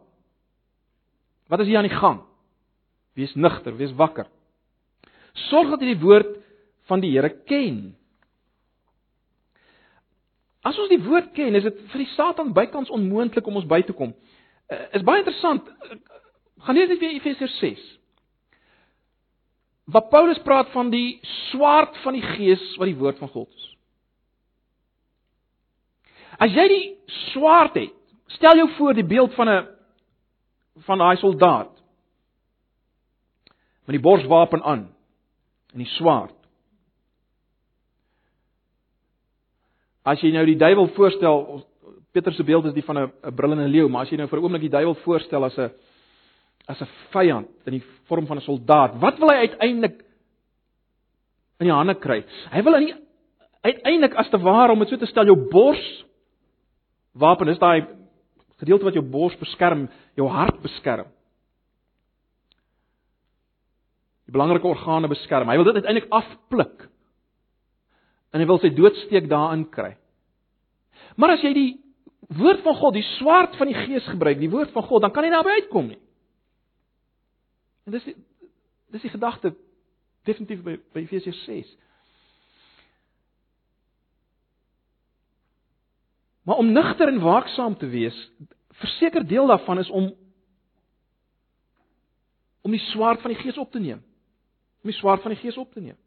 wat is hier aan die gang?" Wees nugter, wees wakker. Sorg dat jy die woord van die Here ken. As ons die woord ken, is dit vir die Satan bykans onmoontlik om ons by te kom. Uh, is baie interessant. Uh, gaan lees net weer Efesiërs 6. Waar Paulus praat van die swaard van die gees wat die woord van God is. As jy die swaard het, stel jou voor die beeld van 'n van daai soldaat met die borswapen aan en die swaard. As jy nou die duiwel voorstel, Petrus se beeld is die van 'n brullende leeu, maar as jy nou vir 'n oomblik die duiwel voorstel as 'n as 'n vyand in die vorm van 'n soldaat, wat wil hy uiteindelik in die hande kry? Hy wil in die uiteindelik as te ware om dit so te stel jou bors wapen is daai gedeelte wat jou bors beskerm, jou hart beskerm. Die belangrike organe beskerm. Hy wil dit uiteindelik afpluk en hy wil sy doodsteek daarin kry. Maar as jy die woord van God, die swaard van die Gees gebruik, die woord van God, dan kan jy naby uitkom nie. En dis die, dis die gedagte definitief by by Efesiërs 6. Maar om nugter en waaksaam te wees, verseker deel daarvan is om om die swaard van die Gees op te neem. Om die swaard van die Gees op te neem.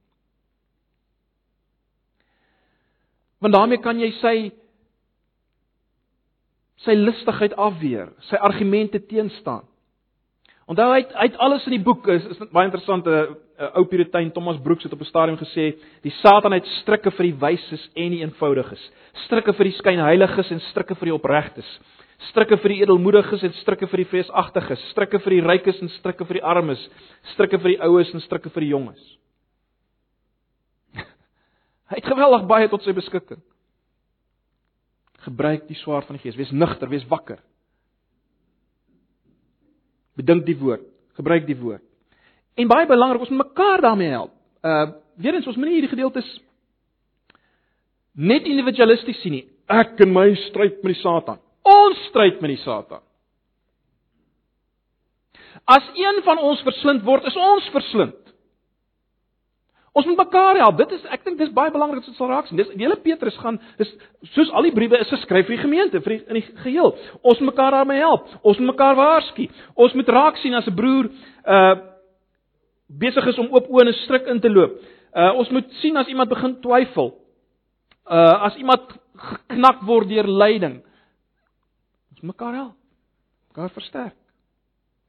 Want daarmee kan jy sy sy listigheid afweer, sy argumente teenstaan. Onthou hy hy het alles in die boek is is baie interessant 'n uh, uh, ou Puritein Thomas Brooks het op 'n stadium gesê die Satan het strikke vir die wyses en die eenvoudiges, strikke vir die skynheiliges en strikke vir die opregtes, strikke vir die edelmoediges en strikke vir die vreesagtiges, strikke vir die rykes en strikke vir die armes, strikke vir die oues en strikke vir die jonges. Hy het geweldig baie tot sy beskikking. Gebruik die swaard van die Gees, wees nugter, wees wakker. Bedink die woord, gebruik die woord. En baie belangrik, ons moet mekaar daarmee help. Uh weer eens, ons moenie hierdie gedeeltes net individualisties sien nie. Ek en my stryd met die Satan. Ons stryd met die Satan. As een van ons verslind word, is ons verslind. Ons moet mekaar help. Dit is ek dink dis baie belangrik dat dit sal raak sien. Dis die hele Petrus gaan is soos al die briewe is geskryf vir die gemeente, vir die, in die geheel. Ons moet mekaar daarmee help. Ons moet mekaar waarsku. Ons moet raak sien as 'n broer uh besig is om oop oë en stryk in te loop. Uh ons moet sien as iemand begin twyfel. Uh as iemand geknak word deur lyding, ons mekaar help. Mekaar versterk.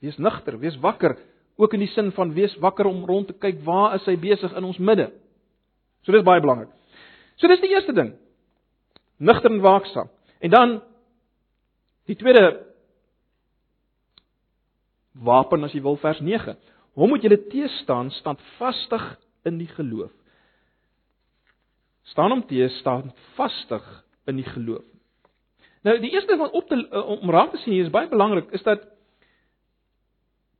Wees nugter, wees wakker, ook in die sin van wees wakker om rond te kyk waar is hy besig in ons midde. So dis baie belangrik. So dis die eerste ding. Nugter en waaksaam. En dan die tweede wapen as jy wil vers 9. Hom moet julle teestaan standvastig in die geloof. Staan hom te staan vastig in die geloof. Nou die eerste ding wat op te om raak te sien hier is baie belangrik is dat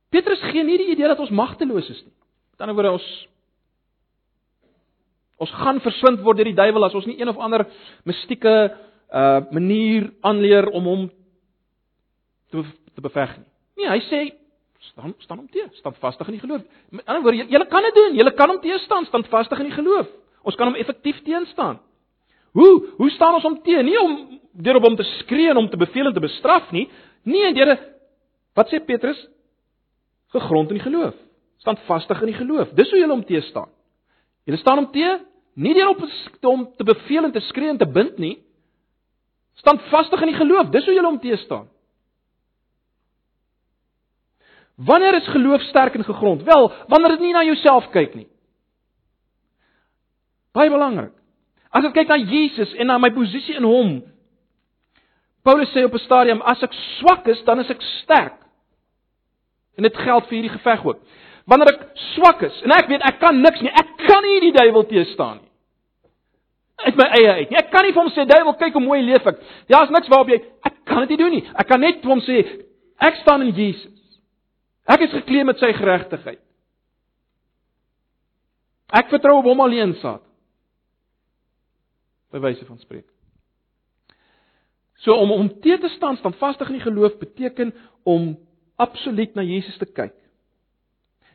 Petrus gee nie die idee dat ons magteloos is nie. Met ander woorde ons ons gaan verslind word deur die duiwel as ons nie een of ander mistieke uh manier aanleer om hom te te beveg nie. Nee, hy sê staan staan hom te, staan vastig in die geloof. Met ander woorde, jy kan dit doen. Jy kan hom teestaan, staan vastig in die geloof. Ons kan hom effektief teenstaan. Hoe? Hoe staan ons hom teen? Nie om deur op hom te skree en hom te beveel en te bestraf nie. Nee, deur wat sê Petrus? Gegrond in die geloof. Staan vastig in die geloof. Dis hoe jy hom te staan. Jy staan hom te nie deur op hom te beveel en te skree en te bind nie. Staan vastig in die geloof. Dis hoe jy hom te staan. Wanneer is geloof sterk en gegrond? Wel, wanneer dit nie na jouself kyk nie. Baie belangrik. As ek kyk na Jesus en na my posisie in hom. Paulus sê op 'n stadium as ek swak is, dan is ek sterk. En dit geld vir hierdie geveg ook. Wanneer ek swak is en ek weet ek kan niks nie, ek kan nie die duiwel teëstaan nie. Uit my eie uit. Nie. Ek kan nie vir hom sê duiwel kyk hoe mooi leef ek. Ja, is niks waarop jy ek kan dit nie doen nie. Ek kan net vir hom sê ek staan in Jesus. Ek is geklee met sy geregtigheid. Ek vertrou op hom alleen saad. By wyse van spreek. So om om te te staan, staan vastig in die geloof beteken om absoluut na Jesus te kyk.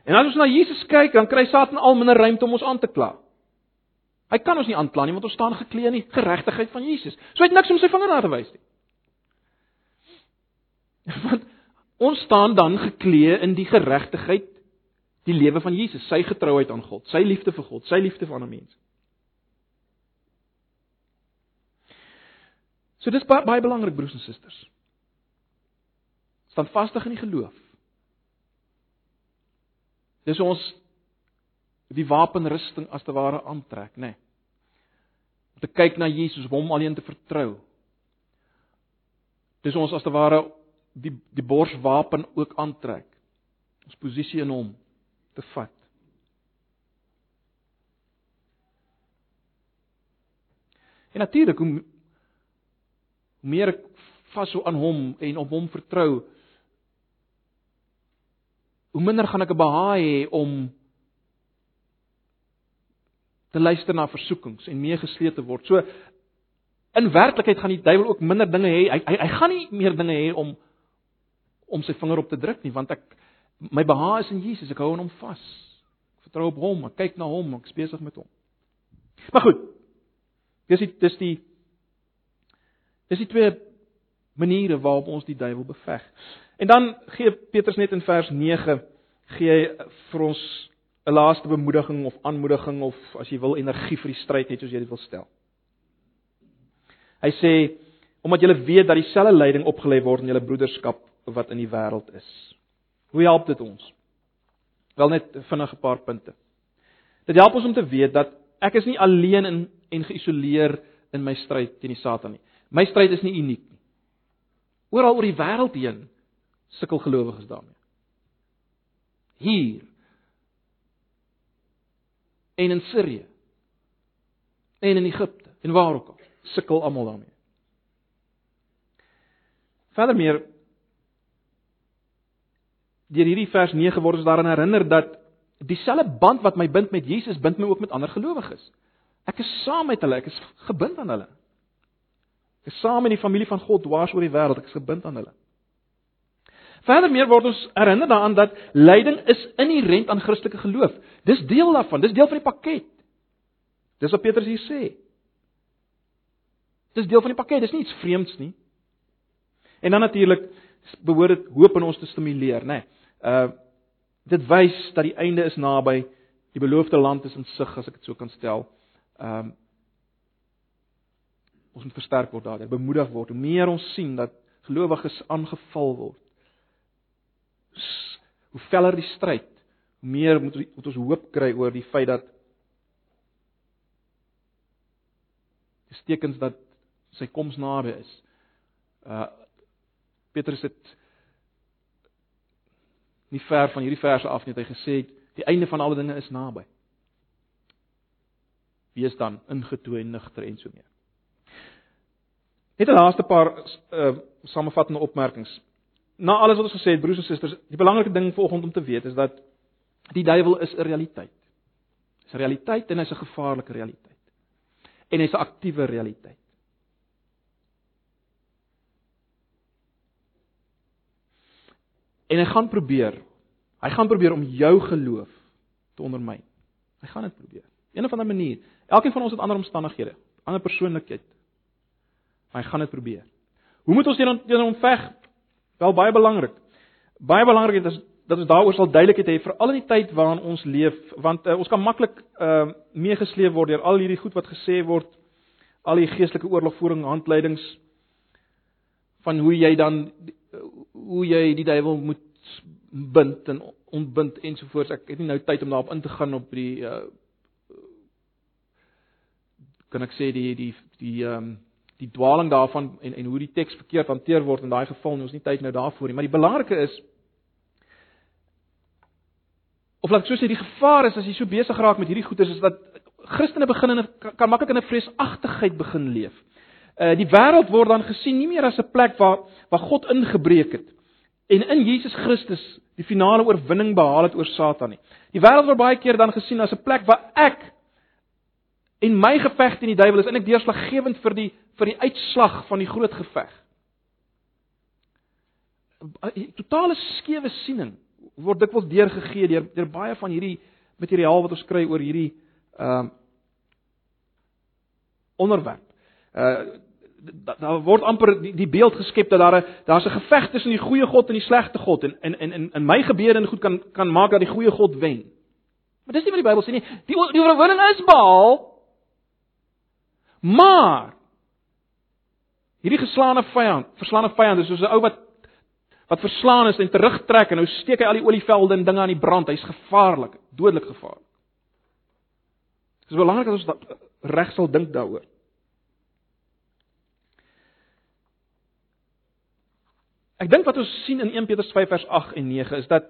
En as ons na Jesus kyk, dan kry Satan al minder ruimte om ons aan te kla. Hy kan ons nie aankla nie want ons staan geklee in die geregtigheid van Jesus. So hy het niks om sy vinger na te wys nie. Want ons staan dan geklee in die geregtigheid, die lewe van Jesus, sy getrouheid aan God, sy liefde vir God, sy liefde vir ander mense. So dis baie, baie belangrik broers en susters staan vastig in die geloof. Dis ons die wapenrusting as te ware aantrek, nê. Nee. Om te kyk na Jesus, hom alleen te vertrou. Dis ons as te ware die die borswapen ook aantrek. Ons posisie in hom te vat. En natuurlik hoe hoe meer ek vashou aan hom en op hom vertrou, hoe minder gaan ek 'n behaag hê om te luister na versoekings en meegesleep te word. So in werklikheid gaan die duiwel ook minder dinge hê. Hy, hy hy gaan nie meer dinge hê om om sy vinger op te druk nie, want ek my behaag is in Jesus. Ek hou aan hom vas. Ek vertrou op hom. Ek kyk na hom. Ek is besig met hom. Maar goed. Dis die dis die dis die twee maniere waarop ons die duiwel beveg. En dan gee Petrus net in vers 9 gee hy vir ons 'n laaste bemoediging of aanmoediging of as jy wil energie vir die stryd net soos jy dit wil stel. Hy sê omdat julle weet dat dieselfde lyding opgelê word in julle broederskap wat in die wêreld is. Hoe help dit ons? Wel net vinnig 'n paar punte. Dit help ons om te weet dat ek is nie alleen in en geïsoleer in my stryd teen die Satan nie. My stryd is nie uniek nie. Oral oor die wêreld heen sukkel gelowiges daarmee. Hier en in Sirië en in Egipte en waar ook al sukkel almal daarmee. Verder meer deur hierdie vers 9 word ons daaraan herinner dat dieselfde band wat my bind met Jesus bind my ook met ander gelowiges. Ek is saam met hulle, ek is gebind aan hulle. Ek is saam in die familie van God dwars oor die wêreld, ek is gebind aan hulle. Verder meer word ons herinner daaraan dat lyding is inherënt aan Christelike geloof. Dis deel daarvan, dis deel van die pakket. Dis wat Petrus hier sê. Dis deel van die pakket, dis nie iets vreemds nie. En dan natuurlik behoort dit hoop in ons te stimuleer, né? Nee. Uh dit wys dat die einde is naby, die beloofde land is in sig as ek dit so kan stel. Ehm um, ons moet versterk word daardeur, bemoedig word. Hoe meer ons sien dat gelowiges aangeval word, hoe veller die stryd, hoe meer moet, moet ons hoop kry oor die feit dat dis tekens dat sy koms naby is. Uh Petrus het nie ver van hierdie verse af net hy gesê die einde van alle dinge is naby. Wees dan ingetoe en nugter en so meer. Net 'n laaste paar uh samevattende opmerkings. Na alles wat ons gesê het, broers en susters, die belangrike ding vanoggend om te weet is dat die duiwel is 'n realiteit. Dis 'n realiteit en hy's 'n gevaarlike realiteit. En hy's 'n aktiewe realiteit. En hy gaan probeer. Hy gaan probeer om jou geloof te ondermyn. Hy gaan dit probeer. Een of ander manier. Elkeen van ons het ander omstandighede, ander persoonlikheid. Maar hy gaan dit probeer. Hoe moet ons teen hom veg? Wel baie belangrik. Baie belangrik is dat ons daaroor sal duidelikheid hê vir al die tyd waarin ons leef, want uh, ons kan maklik uh meegesleep word deur al hierdie goed wat gesê word, al die geestelike oorlogvoering handleidings van hoe jy dan hoe jy die duiwel moet bind en ontbind ensovoorts. Ek het nie nou tyd om daarop in te gaan op die uh kan ek sê die die die ehm um, die dwaling daarvan en en hoe die teks verkeerd hanteer word in daai geval, ons nie tyd nou daarvoor nie, maar die belangrike is of laat ek so sê die gevaar is as jy so besig raak met hierdie goeders is dat Christene begin in 'n kan maklik in 'n vreesagtigheid begin leef. Uh die wêreld word dan gesien nie meer as 'n plek waar waar God ingebreek het en in Jesus Christus die finale oorwinning behaal het oor Satan nie. Die wêreld word baie keer dan gesien as 'n plek waar ek en my geveg teen die duiwel is eintlik deurslaggewend vir die vir die uitslag van die groot geveg. Totale skewe siening word dikwels deurgegee deur deur baie van hierdie materiaal wat ons kry oor hierdie ehm uh, onderwerp. Uh daar word amper die, die beeld geskep dat daar 'n daar's 'n geveg tussen die goeie God en die slegte God en in in in in my gebede en goed kan kan maak dat die goeie God wen. Maar dis nie wat die Bybel sê nie. Die die oorwinning is behaal Maar hierdie geslaane vyand, verslaane vyand is soos 'n ou wat wat verslaan is en terugtrek en nou steek hy al die olievelde en dinge aan die brand. Hy's gevaarlik, dodelik gevaarlik. Dit is belangrik dat ons reg sal dink daaroor. Ek dink wat ons sien in 1 Petrus 5 vers 8 en 9 is dat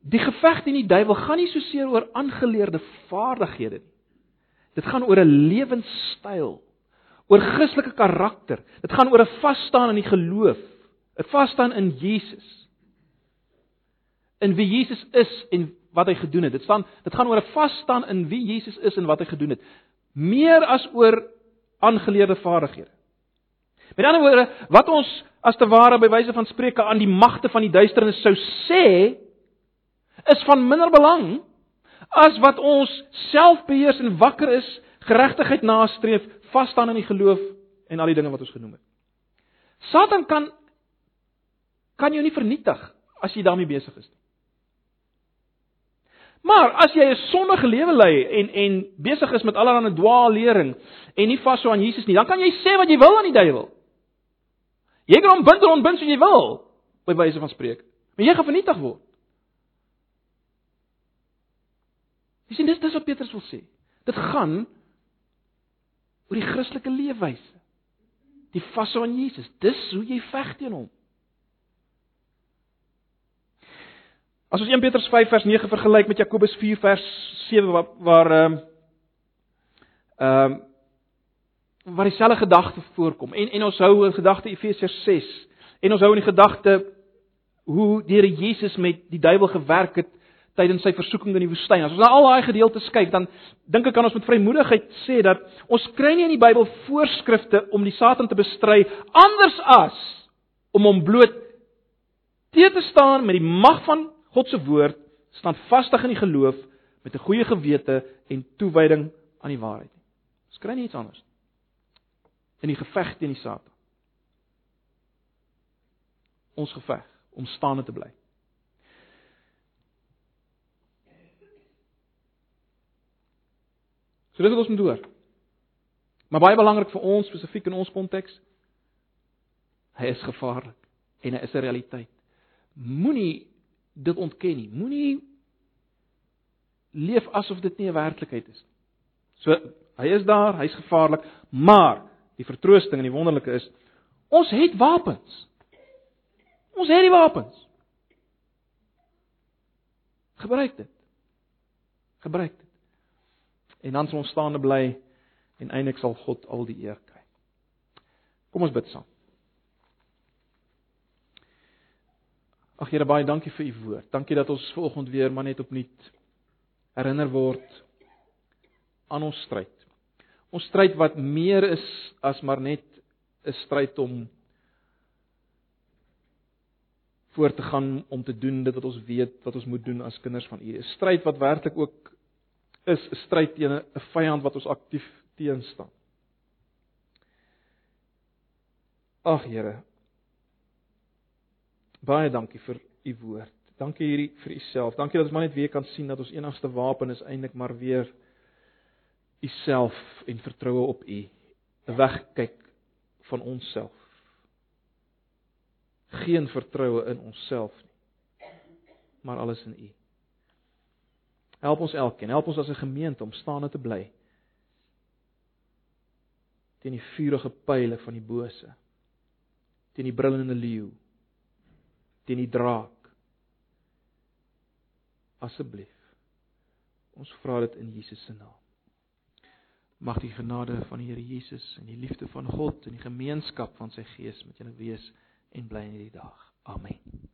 die geveg teen die duiwel gaan nie so seer oor aangeleerde vaardighede nie. Dit gaan oor 'n lewenstyl, oor Christelike karakter. Dit gaan oor 'n vasstaan in die geloof, 'n vasstaan in Jesus. In wie Jesus is en wat hy gedoen het. Dit staan dit gaan oor 'n vasstaan in wie Jesus is en wat hy gedoen het. Meer as oor aangeleerde vaardighede. Met ander woorde, wat ons as te ware by wyse van spreuke aan die magte van die duisternis sou sê, is van minder belang as wat ons selfbeheers en wakker is, geregtigheid nastreef, vas staan in die geloof en al die dinge wat ons genoem het. Satan kan kan jou nie vernietig as jy daarmee besig is nie. Maar as jy 'n sondige lewe lei en en besig is met allerlei dwaallering en nie vashou aan Jesus nie, dan kan jy sê wat jy wil aan die duiwel. Jy kan hom bind en ontbind soos jy wil, by wyse van spreek. Maar jy gaan vernietig word. Jy sien dis dis wat Petrus wil sê. Dit gaan oor die Christelike leefwyse. Die vashou aan Jesus. Dis hoe jy veg teen hom. As ons 1 Petrus 5 vers 9 vergelyk met Jakobus 4 vers 7 waar waar ehm ehm waar dieselfde gedagte voorkom en en ons hou 'n gedagte Efesiërs 6 en ons hou in gedagte hoe Here Jesus met die duiwel gewerk het tydens sy versoeking in die woestyn. As ons na al daai gedeeltes kyk, dan dink ek kan ons met vrymoedigheid sê dat ons kry nie in die Bybel voorskrifte om die Satan te bestry anders as om hom bloot te te staan met die mag van God se woord, staan vastig in die geloof met 'n goeie gewete en toewyding aan die waarheid. Ons kry nie iets anders in die geveg teen die Satan. Ons geveg om staande te bly. So dis wat ons moet hoor. Maar baie belangrik vir ons spesifiek in ons konteks. Hy is gevaarlik en hy is 'n realiteit. Moenie dit ontken nie. Moenie leef asof dit nie 'n werklikheid is nie. So hy is daar, hy's gevaarlik, maar die vertroosting en die wonderlike is ons het wapens. Ons het die wapens. Gebruik dit. Gebruik dit. En dan sal ons staande bly en eintlik sal God al die eer kry. Kom ons bid saam. Ag Here baie dankie vir u woord. Dankie dat ons vanoggend weer maar net opnuut herinner word aan ons stryd. Ons stryd wat meer is as maar net 'n stryd om voort te gaan om te doen dit wat ons weet wat ons moet doen as kinders van U. 'n Stryd wat werklik ook is 'n stryd teen 'n vyand wat ons aktief teenstaan. Ag Here. Baie dankie vir u woord. Dankie hierdie vir u self. Dankie dat ons maar net weer kan sien dat ons enigste wapen is eintlik maar weer u self en vertroue op u. 'n Wegkyk van onsself. Geen vertroue in onsself nie. Maar alles in u. Help ons elkeen, help ons as 'n gemeente om staande te bly teen die vurige pile van die bose teen die brullende leeu teen die draak. Asseblief ons vra dit in Jesus se naam. Mag die genade van die Here Jesus en die liefde van God en die gemeenskap van sy gees met julle wees en bly in hierdie dag. Amen